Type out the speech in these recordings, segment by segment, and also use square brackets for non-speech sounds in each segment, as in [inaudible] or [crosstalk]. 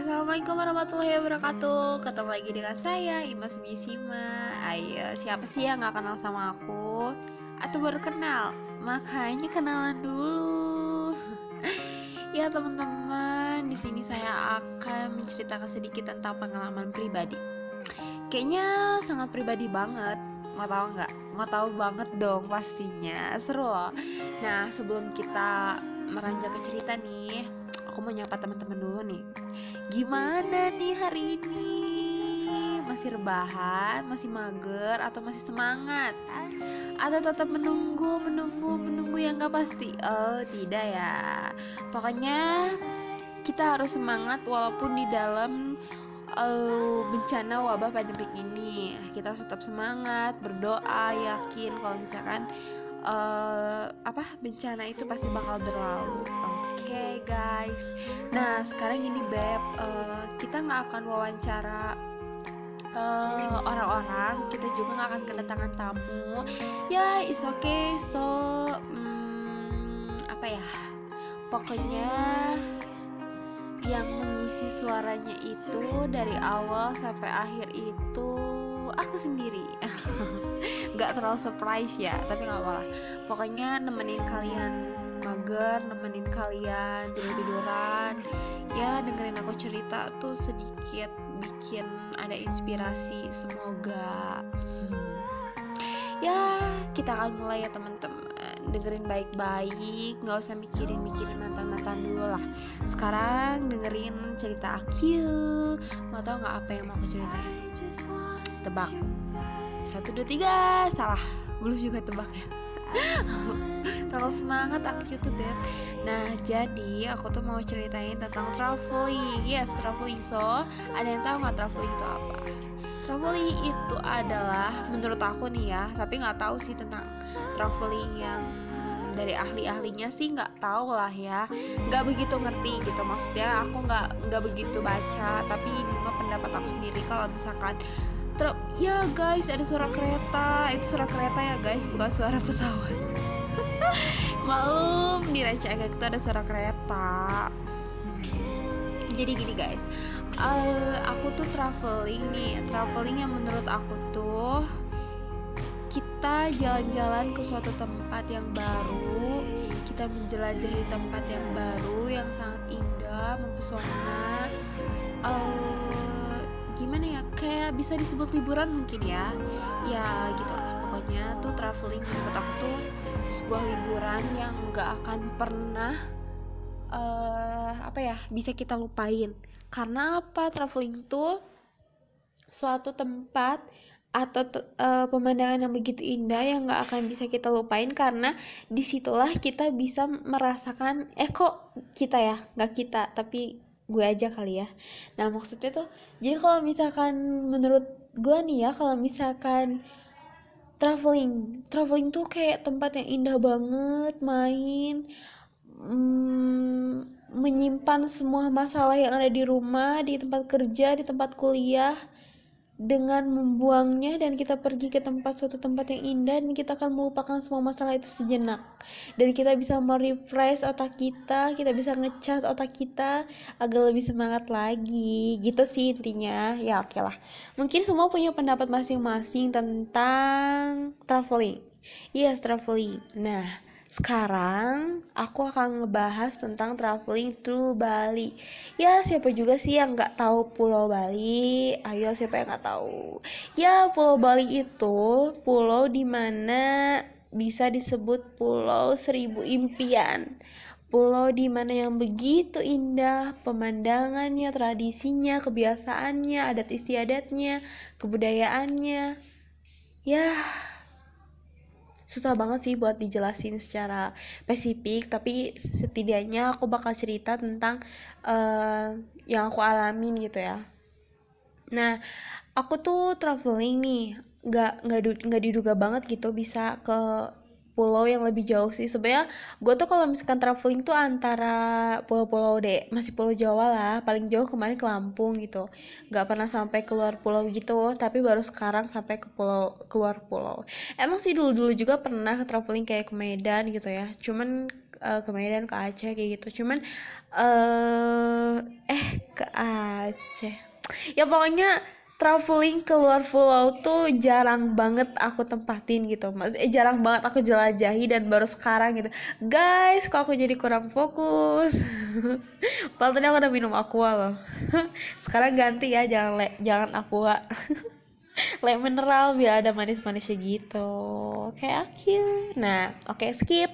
Assalamualaikum warahmatullahi wabarakatuh. Ketemu lagi dengan saya Imas Misima. Ayo siapa sih yang gak kenal sama aku? Atau baru kenal? Makanya kenalan dulu. [laughs] Ya teman-teman di sini saya akan menceritakan sedikit tentang pengalaman pribadi. Kayaknya sangat pribadi banget. Mau tahu nggak? Mau tahu banget dong pastinya. Seru loh. Nah sebelum kita meranjak ke cerita nih aku mau nyapa teman-teman dulu nih. Gimana nih hari ini? Masih rebahan masih mager atau masih semangat? Atau tetap menunggu menunggu menunggu yang gak pasti? Oh tidak ya. Pokoknya kita harus semangat walaupun di dalam uh, bencana wabah pandemik ini. Kita harus tetap semangat berdoa yakin kalau misalkan uh, apa bencana itu pasti bakal berlalu okay, guys. Nah sekarang ini beb. Uh, kita nggak akan wawancara orang orang-orang. Kita juga nggak akan kedatangan tamu. Ya is okay. So hmm, apa ya? Pokoknya yang mengisi suaranya itu dari awal sampai akhir itu aku sendiri. [laughs] Nggak terlalu surprise ya tapi nggak apa-apa pokoknya nemenin kalian mager nemenin kalian tidur tiduran. Ya dengerin aku cerita tuh sedikit bikin ada inspirasi semoga. Ya kita akan mulai ya teman-teman. Dengerin baik-baik nggak usah mikirin mikirin mantan mantan dulu lah. Sekarang dengerin cerita aku mau tau nggak apa yang mau aku ceritain? Tebak. Satu dua tiga. Salah. Belum juga tebak ya terlalu semangat aku tuh beb nah jadi aku tuh mau ceritain tentang traveling. Yes traveling. So ada yang tahu nggak traveling itu apa? Traveling itu adalah menurut aku nih ya tapi nggak tahu sih tentang traveling yang dari ahli-ahlinya sih nggak tahu lah ya. Nggak begitu ngerti gitu. Maksudnya aku nggak nggak begitu baca tapi ini mah pendapat aku sendiri kalau misalkan Ya guys ada suara kereta. Itu suara kereta ya guys bukan suara pesawat. [laughs] Malum di Ranca itu ada suara kereta. Jadi gini guys. Uh, aku tuh traveling nih. Traveling yang menurut aku tuh kita jalan-jalan ke suatu tempat yang baru kita menjelajahi tempat yang baru yang sangat indah mempesona. Uh, gimana ya kayak bisa disebut liburan mungkin ya. Ya gitu lah pokoknya tuh traveling menurut aku tuh sebuah liburan yang nggak akan pernah uh, apa ya bisa kita lupain. Karena apa? Traveling tuh suatu tempat atau uh, pemandangan yang begitu indah yang nggak akan bisa kita lupain karena di situlah kita bisa merasakan eh kok kita ya? Nggak kita tapi gue aja kali ya. Nah maksudnya tuh jadi kalau misalkan menurut gue nih ya kalau misalkan traveling traveling tuh kayak tempat yang indah banget main hmm, menyimpan semua masalah yang ada di rumah di tempat kerja di tempat kuliah dengan membuangnya dan kita pergi ke tempat suatu tempat yang indah dan kita akan melupakan semua masalah itu sejenak. Dan kita bisa merefresh otak kita kita bisa ngecas otak kita agar lebih semangat lagi. Gitu sih intinya. Ya oke okay lah mungkin semua punya pendapat masing-masing tentang traveling. Yes traveling. Nah sekarang aku akan ngebahas tentang traveling to Bali. Ya siapa juga sih yang nggak tahu Pulau Bali? Ayo siapa yang nggak tahu? Ya Pulau Bali itu pulau di mana bisa disebut Pulau Seribu Impian. Pulau di mana yang begitu indah pemandangannya, tradisinya, kebiasaannya, adat istiadatnya, kebudayaannya. Ya, susah banget sih buat dijelasin secara spesifik tapi setidaknya aku bakal cerita tentang uh, yang aku alamin gitu ya. Nah aku tuh traveling nih nggak nggak nggak diduga banget gitu bisa ke pulau yang lebih jauh sih. Sebenarnya gue tuh kalau misalkan traveling tuh antara pulau-pulau deh masih pulau Jawa lah. Paling jauh kemarin ke Lampung gitu. Nggak pernah sampai keluar pulau gitu tapi baru sekarang sampai ke pulau keluar pulau. Emang sih dulu-dulu juga pernah traveling kayak ke Medan gitu ya. Cuman uh, ke Medan ke Aceh kayak gitu. Cuman uh, eh ke Aceh. Ya pokoknya traveling ke luar pulau tuh jarang banget aku tempatin gitu. Mas eh, jarang banget aku jelajahi dan baru sekarang gitu. Guys kok aku jadi kurang fokus? [laughs] Padahal tadi aku udah minum aqua loh. [laughs] Sekarang ganti ya jangan le jangan aqua. [laughs] Le mineral biar ada manis-manisnya gitu. Kayak aku nah oke okay, skip.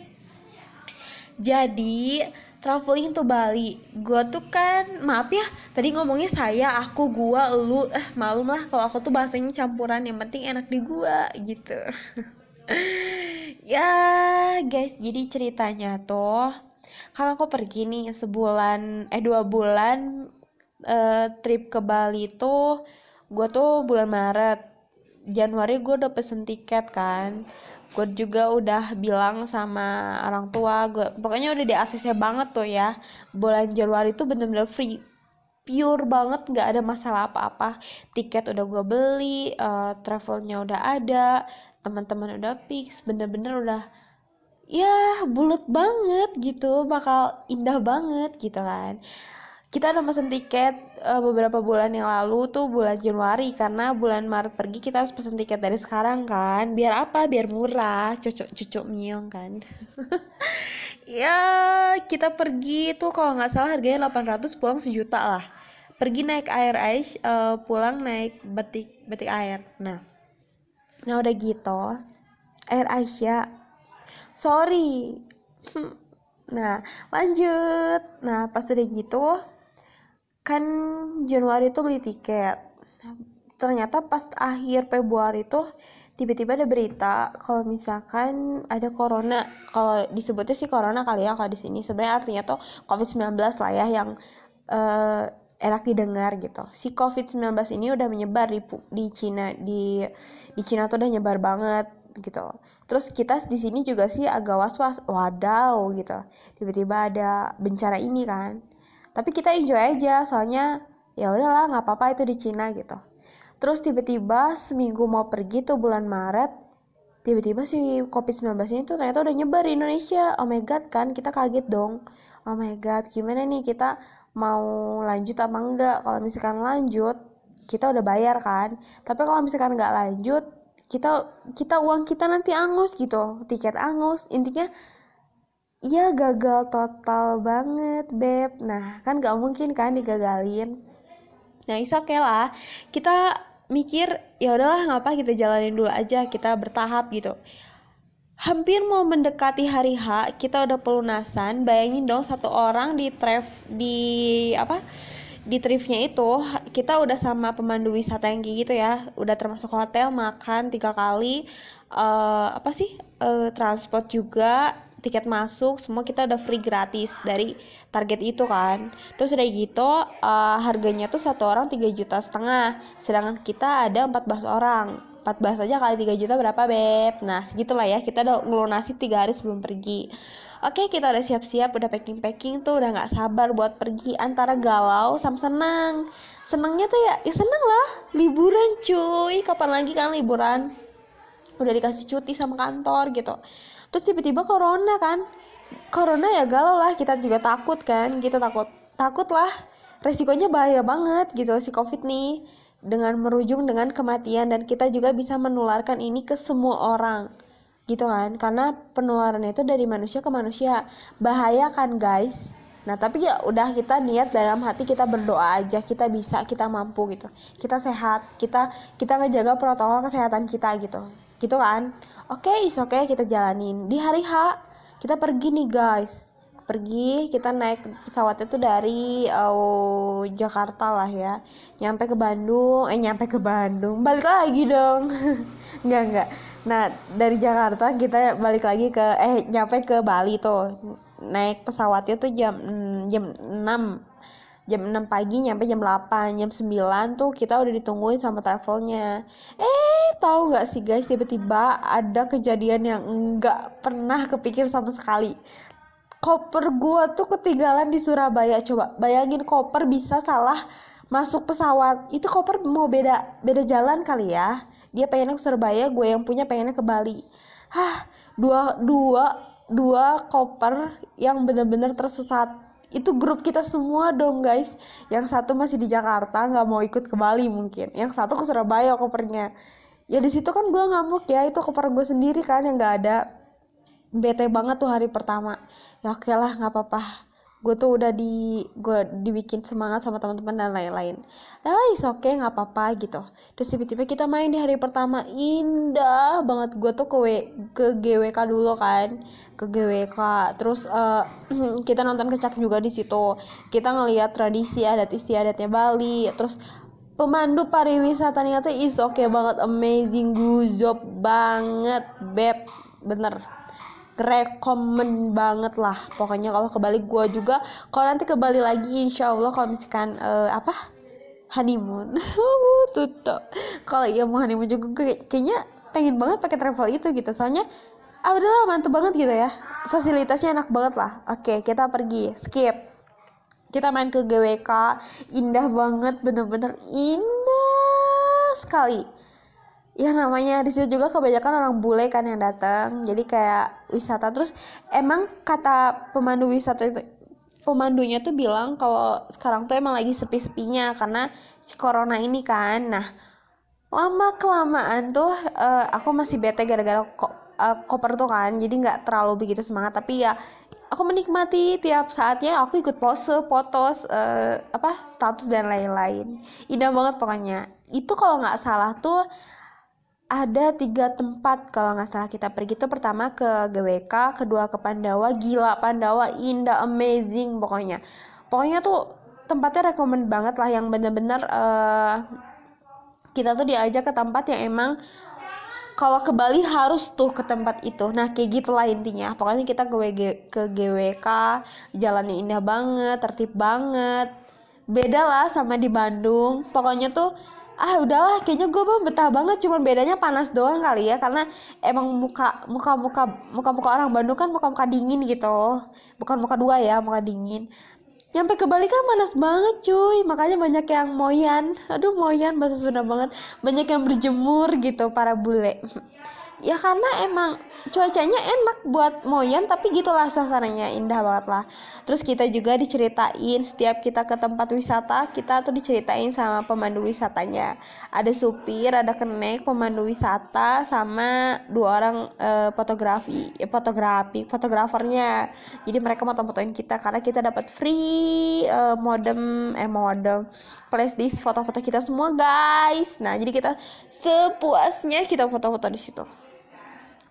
Jadi traveling to Bali. Gue tuh kan maaf ya tadi ngomongnya saya aku gua lu eh malum lah kalau aku tuh bahasanya campuran yang penting enak di gua gitu. [laughs] Ya guys jadi ceritanya tuh kalau aku pergi nih sebulan eh dua bulan uh, trip ke Bali tuh gue tuh bulan Maret Januari gue udah pesen tiket kan gue juga udah bilang sama orang tua gue pokoknya udah di ACC banget tuh ya. Bulan Januari itu bener-bener free pure banget nggak ada masalah apa-apa. Tiket udah gue beli uh, travelnya udah ada teman-teman udah fix bener-bener udah ya bulat banget gitu bakal indah banget gitu kan kita udah pesen tiket uh, beberapa bulan yang lalu tuh bulan Januari karena bulan Maret pergi kita harus pesen tiket dari sekarang kan. Biar apa? Biar murah cocok cocok miong kan. [laughs] Ya kita pergi tuh kalau nggak salah harganya 800 pulang sejuta lah. Pergi naik air ice uh, pulang naik batik batik air. Nah nah udah gitu air Aisyah sorry. [laughs] Nah lanjut. Nah pas udah gitu kan Januari itu beli tiket ternyata pas akhir Februari itu tiba-tiba ada berita kalau misalkan ada corona kalau disebutnya sih corona kali ya kalau di sini sebenarnya artinya tuh COVID-19 lah ya yang uh, enak didengar gitu. Si COVID-19 ini udah menyebar di di Cina di di Cina tuh udah nyebar banget gitu. Terus kita di sini juga sih agak was-was, wadaw gitu. Tiba-tiba ada bencana ini kan tapi kita enjoy aja soalnya ya udahlah nggak apa-apa itu di Cina gitu. Terus tiba-tiba seminggu mau pergi tuh bulan Maret tiba-tiba si COVID-19 ini tuh ternyata udah nyebar di Indonesia. Oh my god kan? Kita kaget dong. Oh my god gimana nih? Kita mau lanjut apa enggak? Kalau misalkan lanjut kita udah bayar kan? Tapi kalau misalkan nggak lanjut kita kita uang kita nanti angus gitu. Tiket angus. Intinya Iya gagal total banget beb. Nah kan gak mungkin kan digagalin. Nah is okay lah. Kita mikir ya udahlah ngapa kita jalanin dulu aja Kita bertahap gitu. Hampir mau mendekati hari H Kita udah pelunasan. Bayangin dong satu orang di trip Di apa di tripnya itu kita udah sama pemandu wisata yang gitu ya. Udah termasuk hotel makan tiga kali. Uh, apa sih? Uh, transport juga tiket masuk semua kita udah free gratis dari target itu kan. Terus udah gitu uh, harganya tuh satu orang tiga juta setengah sedangkan kita ada 14 orang. 14 aja kali 3 juta berapa beb? Nah segitulah ya kita udah ngelunasi tiga hari sebelum pergi. Oke kita udah siap-siap udah packing-packing tuh udah nggak sabar buat pergi antara galau sama senang. Senangnya tuh ya ya seneng lah liburan cuy. Kapan lagi kan liburan? Udah dikasih cuti sama kantor gitu terus tiba-tiba corona kan? Corona ya galau lah kita juga takut kan? Kita takut takut lah resikonya bahaya banget gitu si covid nih. Dengan merujung dengan kematian dan kita juga bisa menularkan ini ke semua orang. Gitu kan? Karena penularannya itu dari manusia ke manusia. Bahaya kan guys? Nah tapi ya udah kita niat dalam hati kita berdoa aja. Kita bisa kita mampu gitu. Kita sehat kita kita ngejaga protokol kesehatan kita gitu gitu kan? Oke okay, is oke okay, kita jalanin. Di hari H kita pergi nih guys. Pergi kita naik pesawatnya tuh dari uh, Jakarta lah ya. Nyampe ke Bandung eh nyampe ke Bandung. Balik lagi dong. [laughs] Nggak nggak. Nah dari Jakarta kita balik lagi ke eh nyampe ke Bali tuh. Naik pesawatnya tuh jam jam 6 jam 6 pagi nyampe jam 8 jam 9 tuh kita udah ditungguin sama travelnya. Eh tahu nggak sih guys tiba-tiba ada kejadian yang nggak pernah kepikir sama sekali. Koper gua tuh ketinggalan di Surabaya coba bayangin koper bisa salah masuk pesawat. Itu koper mau beda beda jalan kali ya. Dia pengennya ke Surabaya gue yang punya pengennya ke Bali. Hah dua dua dua koper yang bener-bener tersesat itu grup kita semua dong guys. Yang satu masih di Jakarta nggak mau ikut ke Bali mungkin. Yang satu ke Surabaya kopernya. Ya di situ kan gue ngamuk ya. Itu koper gue sendiri kan yang nggak ada. Bete banget tuh hari pertama. Ya oke lah nggak apa-apa gue tuh udah di gue dibikin semangat sama teman-teman dan lain-lain. Nah is oke okay, nggak apa-apa gitu. Terus tiba-tiba kita main di hari pertama. Indah banget. Gue tuh ke w, ke GWK dulu kan. Ke GWK terus uh, [clears throat] kita nonton kecak juga di situ. Kita ngelihat tradisi adat istiadatnya Bali. Terus pemandu pariwisata nih is oke okay banget. Amazing. Good job banget beb. Bener rekomen banget lah. Pokoknya kalau ke Bali gue juga kalau nanti ke Bali lagi insya Allah kalau misalkan uh, apa? Honeymoon. [laughs] Tutup kalau iya mau honeymoon juga gue kayaknya pengen banget pakai travel itu gitu. Soalnya ah udahlah mantep banget gitu ya. Fasilitasnya enak banget lah. Oke kita pergi. Skip. Kita main ke GWK indah banget bener-bener indah sekali ya namanya di situ juga kebanyakan orang bule kan yang datang. Jadi kayak wisata. Terus emang kata pemandu wisata itu pemandunya tuh bilang kalau sekarang tuh emang lagi sepi-sepinya karena si corona ini kan. Nah lama kelamaan tuh uh, aku masih bete gara-gara ko uh, koper tuh kan. Jadi nggak terlalu begitu semangat. Tapi ya aku menikmati tiap saatnya. Aku ikut pose fotos uh, apa status dan lain-lain. Indah banget pokoknya. Itu kalau nggak salah tuh ada tiga tempat kalau nggak salah kita pergi itu pertama ke GWK kedua ke Pandawa. Gila Pandawa indah amazing pokoknya. Pokoknya tuh tempatnya rekomend banget lah yang bener-bener uh, kita tuh diajak ke tempat yang emang kalau ke Bali harus tuh ke tempat itu. Nah kayak gitu lah intinya. Pokoknya kita ke, WG, ke GWK jalannya indah banget tertib banget. Beda lah sama di Bandung. Pokoknya tuh ah udahlah kayaknya gue mah betah banget cuman bedanya panas doang kali ya karena emang muka muka muka muka muka orang Bandung kan muka muka dingin gitu. Bukan muka dua ya muka dingin. Nyampe ke Bali kan panas banget cuy. Makanya banyak yang moyan. Aduh moyan bahasa Sunda banget. Banyak yang berjemur gitu para bule [laughs] ya karena emang cuacanya enak buat moyan tapi gitulah suasananya. Indah banget lah. Terus kita juga diceritain setiap kita ke tempat wisata kita tuh diceritain sama pemandu wisatanya. Ada supir ada kenek pemandu wisata sama dua orang uh, fotografi eh, fotografi fotografernya. Jadi mereka mau fotoin kita karena kita dapat free uh, modem eh modem flash disk foto-foto kita semua guys. Nah jadi kita sepuasnya kita foto-foto di situ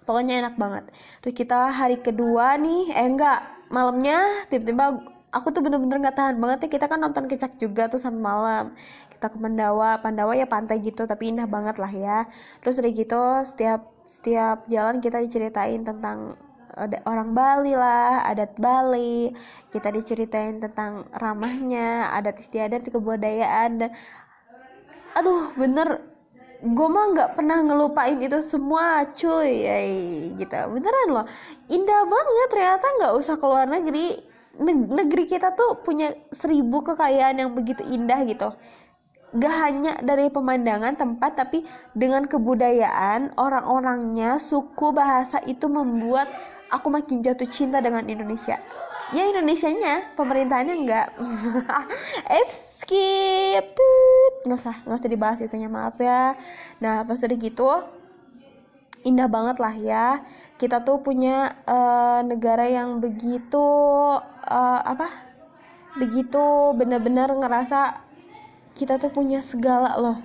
pokoknya enak banget. Terus kita hari kedua nih eh enggak malamnya tiba-tiba aku tuh bener-bener nggak tahan banget ya. Kita kan nonton kecak juga tuh sampai malam. Kita ke Pandawa Pandawa ya pantai gitu tapi indah banget lah ya. Terus udah gitu setiap setiap jalan kita diceritain tentang ada orang Bali lah, adat Bali, kita diceritain tentang ramahnya, adat istiadat, kebudayaan dan aduh bener gue mah nggak pernah ngelupain itu semua cuy. Ya gitu. Beneran loh. Indah banget ternyata nggak usah keluar negeri. Negeri kita tuh punya seribu kekayaan yang begitu indah gitu. Gak hanya dari pemandangan tempat tapi dengan kebudayaan orang-orangnya suku bahasa itu membuat aku makin jatuh cinta dengan Indonesia. Ya Indonesianya pemerintahannya enggak [laughs] eh skip. Tut. Nggak usah nggak usah dibahas itunya maaf ya. Nah pas udah gitu indah banget lah ya. Kita tuh punya uh, negara yang begitu uh, apa? Begitu benar-benar ngerasa kita tuh punya segala loh.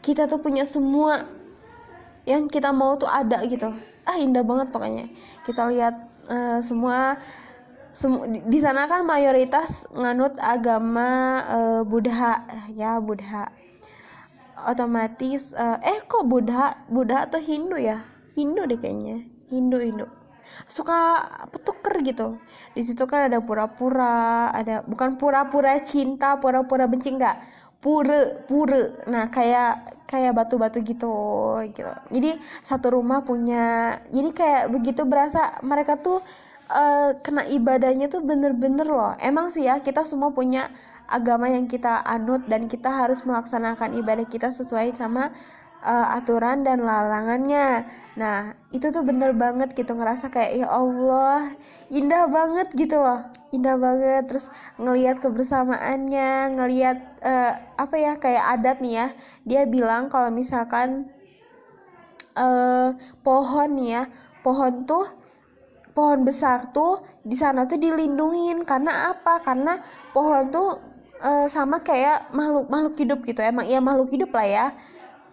Kita tuh punya semua yang kita mau tuh ada gitu. Ah indah banget pokoknya. Kita lihat uh, semua Semu di sana kan mayoritas nganut agama uh, Buddha ya Buddha. Otomatis uh, eh kok Buddha Buddha atau Hindu ya? Hindu deh kayaknya. Hindu Hindu. Suka petuker gitu. Di situ kan ada pura-pura ada bukan pura-pura cinta pura-pura benci enggak. Pura pura nah kayak kayak batu-batu gitu gitu. Jadi satu rumah punya jadi kayak begitu berasa mereka tuh uh, kena ibadahnya tuh bener-bener loh emang sih ya kita semua punya agama yang kita anut dan kita harus melaksanakan ibadah kita sesuai sama uh, aturan dan larangannya. Nah, itu tuh bener banget gitu ngerasa kayak ya Allah, indah banget gitu loh. Indah banget terus ngelihat kebersamaannya, ngelihat uh, apa ya kayak adat nih ya. Dia bilang kalau misalkan uh, pohon nih ya, pohon tuh pohon besar tuh di sana tuh dilindungin karena apa? Karena pohon tuh uh, sama kayak makhluk makhluk hidup gitu. Emang iya makhluk hidup lah ya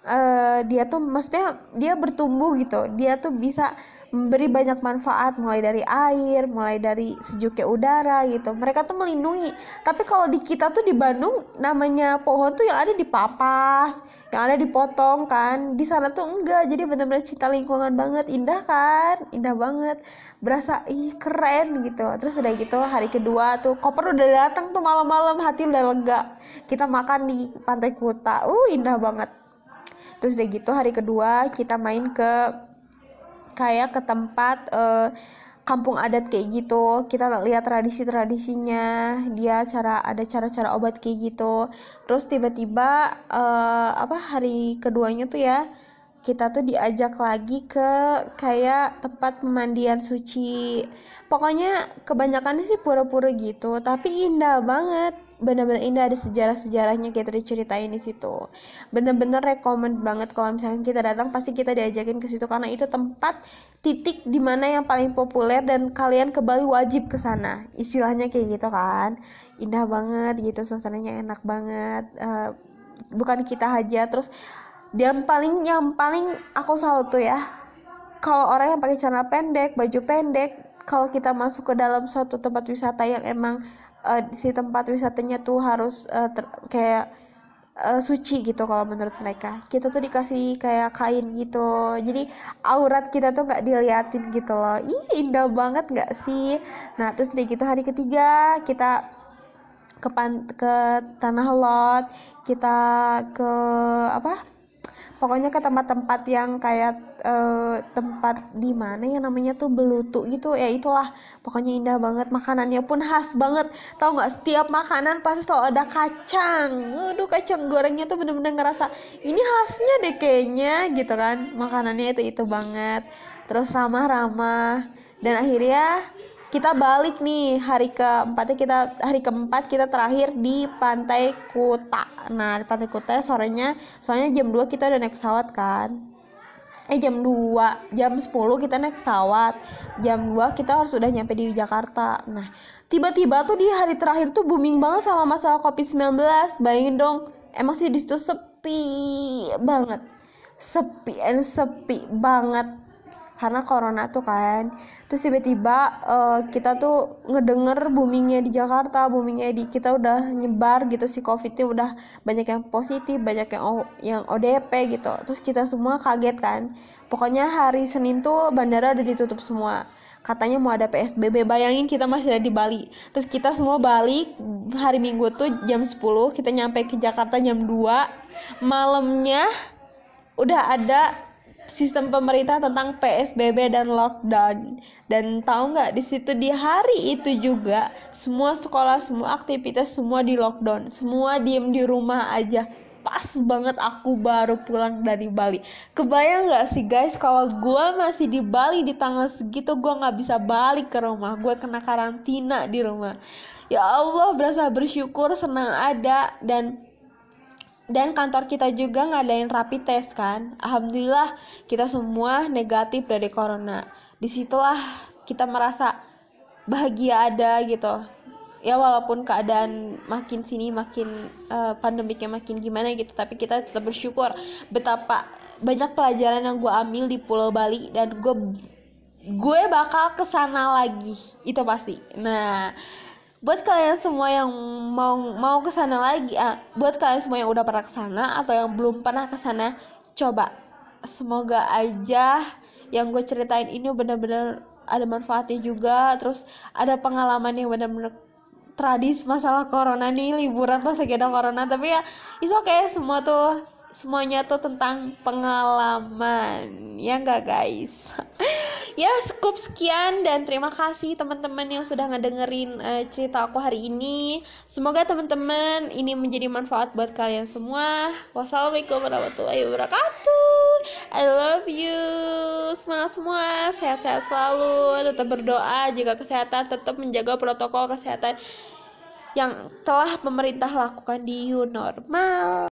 uh, dia tuh maksudnya dia bertumbuh gitu dia tuh bisa memberi banyak manfaat mulai dari air mulai dari sejuknya udara gitu. Mereka tuh melindungi. Tapi kalau di kita tuh di Bandung namanya pohon tuh yang ada di papas yang ada dipotong kan. Di sana tuh enggak. Jadi benar-benar cinta lingkungan banget. Indah kan? Indah banget. Berasa ih keren gitu. Terus udah gitu hari kedua tuh koper udah datang tuh malam-malam. Hati udah lega. Kita makan di pantai Kuta. Uh indah banget. Terus udah gitu hari kedua kita main ke kayak ke tempat uh, kampung adat kayak gitu. Kita lihat tradisi tradisinya dia cara ada cara-cara obat kayak gitu. Terus tiba-tiba uh, apa hari keduanya tuh ya kita tuh diajak lagi ke kayak tempat pemandian suci. Pokoknya kebanyakannya sih pura-pura gitu tapi indah banget bener-bener indah ada sejarah-sejarahnya kayak tadi ceritain di situ. Bener-bener rekomend banget kalau misalnya kita datang pasti kita diajakin ke situ. Karena itu tempat titik di mana yang paling populer dan kalian ke Bali wajib ke sana. Istilahnya kayak gitu kan. Indah banget gitu suasananya enak banget. Uh, bukan kita aja. Terus dan paling yang paling aku salut tuh ya kalau orang yang pakai celana pendek baju pendek kalau kita masuk ke dalam suatu tempat wisata yang emang uh, si tempat wisatanya tuh harus uh, ter, kayak uh, suci gitu kalau menurut mereka. Kita tuh dikasih kayak kain gitu. Jadi aurat kita tuh nggak diliatin gitu loh. Ih indah banget nggak sih? Nah terus dari gitu hari ketiga kita ke ke tanah lot kita ke apa pokoknya ke tempat-tempat yang kayak uh, tempat di mana ya namanya tuh belutu gitu ya itulah. Pokoknya indah banget makanannya pun khas banget. Tau nggak setiap makanan pasti selalu ada kacang. Aduh kacang gorengnya tuh bener-bener ngerasa ini khasnya deh kayaknya gitu kan. Makanannya itu itu banget. Terus ramah-ramah. Dan akhirnya kita balik nih hari keempatnya kita hari keempat kita terakhir di pantai Kuta. Nah di pantai Kuta sorenya soalnya jam 2 kita udah naik pesawat kan. Eh jam 2 jam 10 kita naik pesawat. Jam 2 kita harus udah nyampe di Jakarta. Nah tiba-tiba tuh di hari terakhir tuh booming banget sama masalah covid-19 bayangin dong emang sih di situ sepi banget. Sepi and sepi banget karena corona tuh kan. Terus tiba-tiba uh, kita tuh ngedenger boomingnya di Jakarta boomingnya di kita udah nyebar gitu si covid itu udah banyak yang positif banyak yang o, yang ODP gitu. Terus kita semua kaget kan. Pokoknya hari Senin tuh bandara udah ditutup semua. Katanya mau ada PSBB bayangin kita masih ada di Bali. Terus kita semua balik hari Minggu tuh jam 10 kita nyampe ke Jakarta jam 2 malamnya udah ada sistem pemerintah tentang PSBB dan lockdown. Dan tahu nggak di situ di hari itu juga semua sekolah, semua aktivitas semua di lockdown, semua diem di rumah aja. Pas banget aku baru pulang dari Bali. Kebayang nggak sih guys kalau gue masih di Bali di tanggal segitu gue nggak bisa balik ke rumah. Gue kena karantina di rumah. Ya Allah berasa bersyukur senang ada dan dan kantor kita juga ngadain rapid test kan? Alhamdulillah kita semua negatif dari corona. Di situlah kita merasa bahagia ada gitu. Ya walaupun keadaan makin sini makin uh, pandemiknya makin gimana gitu. Tapi kita tetap bersyukur betapa banyak pelajaran yang gue ambil di Pulau Bali dan gue gue bakal ke sana lagi. Itu pasti. Nah buat kalian semua yang mau mau ke sana lagi ah, buat kalian semua yang udah pernah ke sana atau yang belum pernah ke sana coba. Semoga aja yang gue ceritain ini bener-bener ada manfaatnya juga terus ada pengalaman yang bener-bener tradis masalah corona nih liburan pas lagi ada corona. Tapi ya itu oke okay, semua tuh semuanya tuh tentang pengalaman. Ya enggak guys? [laughs] Ya cukup sekian dan terima kasih teman-teman yang sudah ngedengerin uh, cerita aku hari ini. Semoga teman-teman ini menjadi manfaat buat kalian semua. Wassalamualaikum warahmatullahi wabarakatuh. I love you. Semangat semua. Sehat-sehat selalu. Tetap berdoa. Jaga kesehatan. Tetap menjaga protokol kesehatan yang telah pemerintah lakukan di new normal